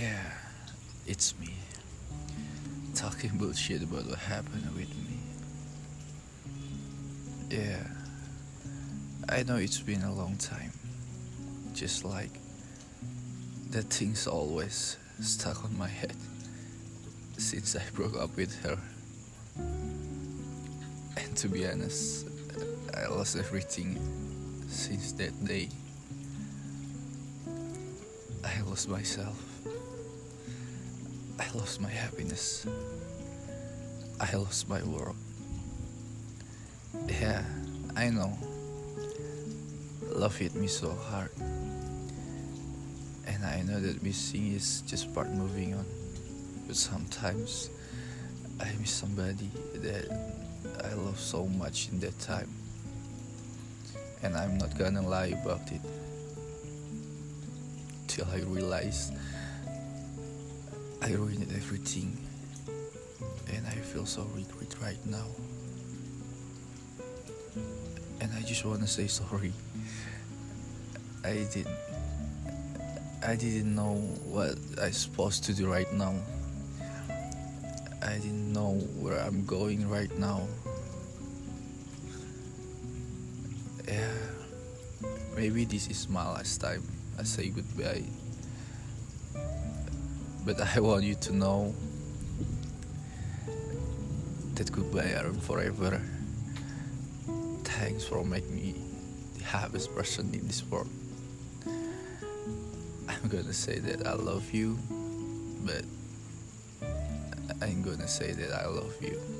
Yeah, it's me. Talking bullshit about what happened with me. Yeah, I know it's been a long time. Just like that thing's always stuck on my head since I broke up with her. And to be honest, I lost everything since that day. I lost myself. I lost my happiness. I lost my world. Yeah, I know. Love hit me so hard. And I know that missing is just part moving on. But sometimes I miss somebody that I love so much in that time. And I'm not gonna lie about it. Till I realize I ruined everything. And I feel so regret right now. And I just wanna say sorry. I didn't I didn't know what I supposed to do right now. I didn't know where I'm going right now. Yeah, maybe this is my last time I say goodbye. But I want you to know that goodbye aren't forever. Thanks for making me the happiest person in this world. I'm gonna say that I love you, but I ain't gonna say that I love you.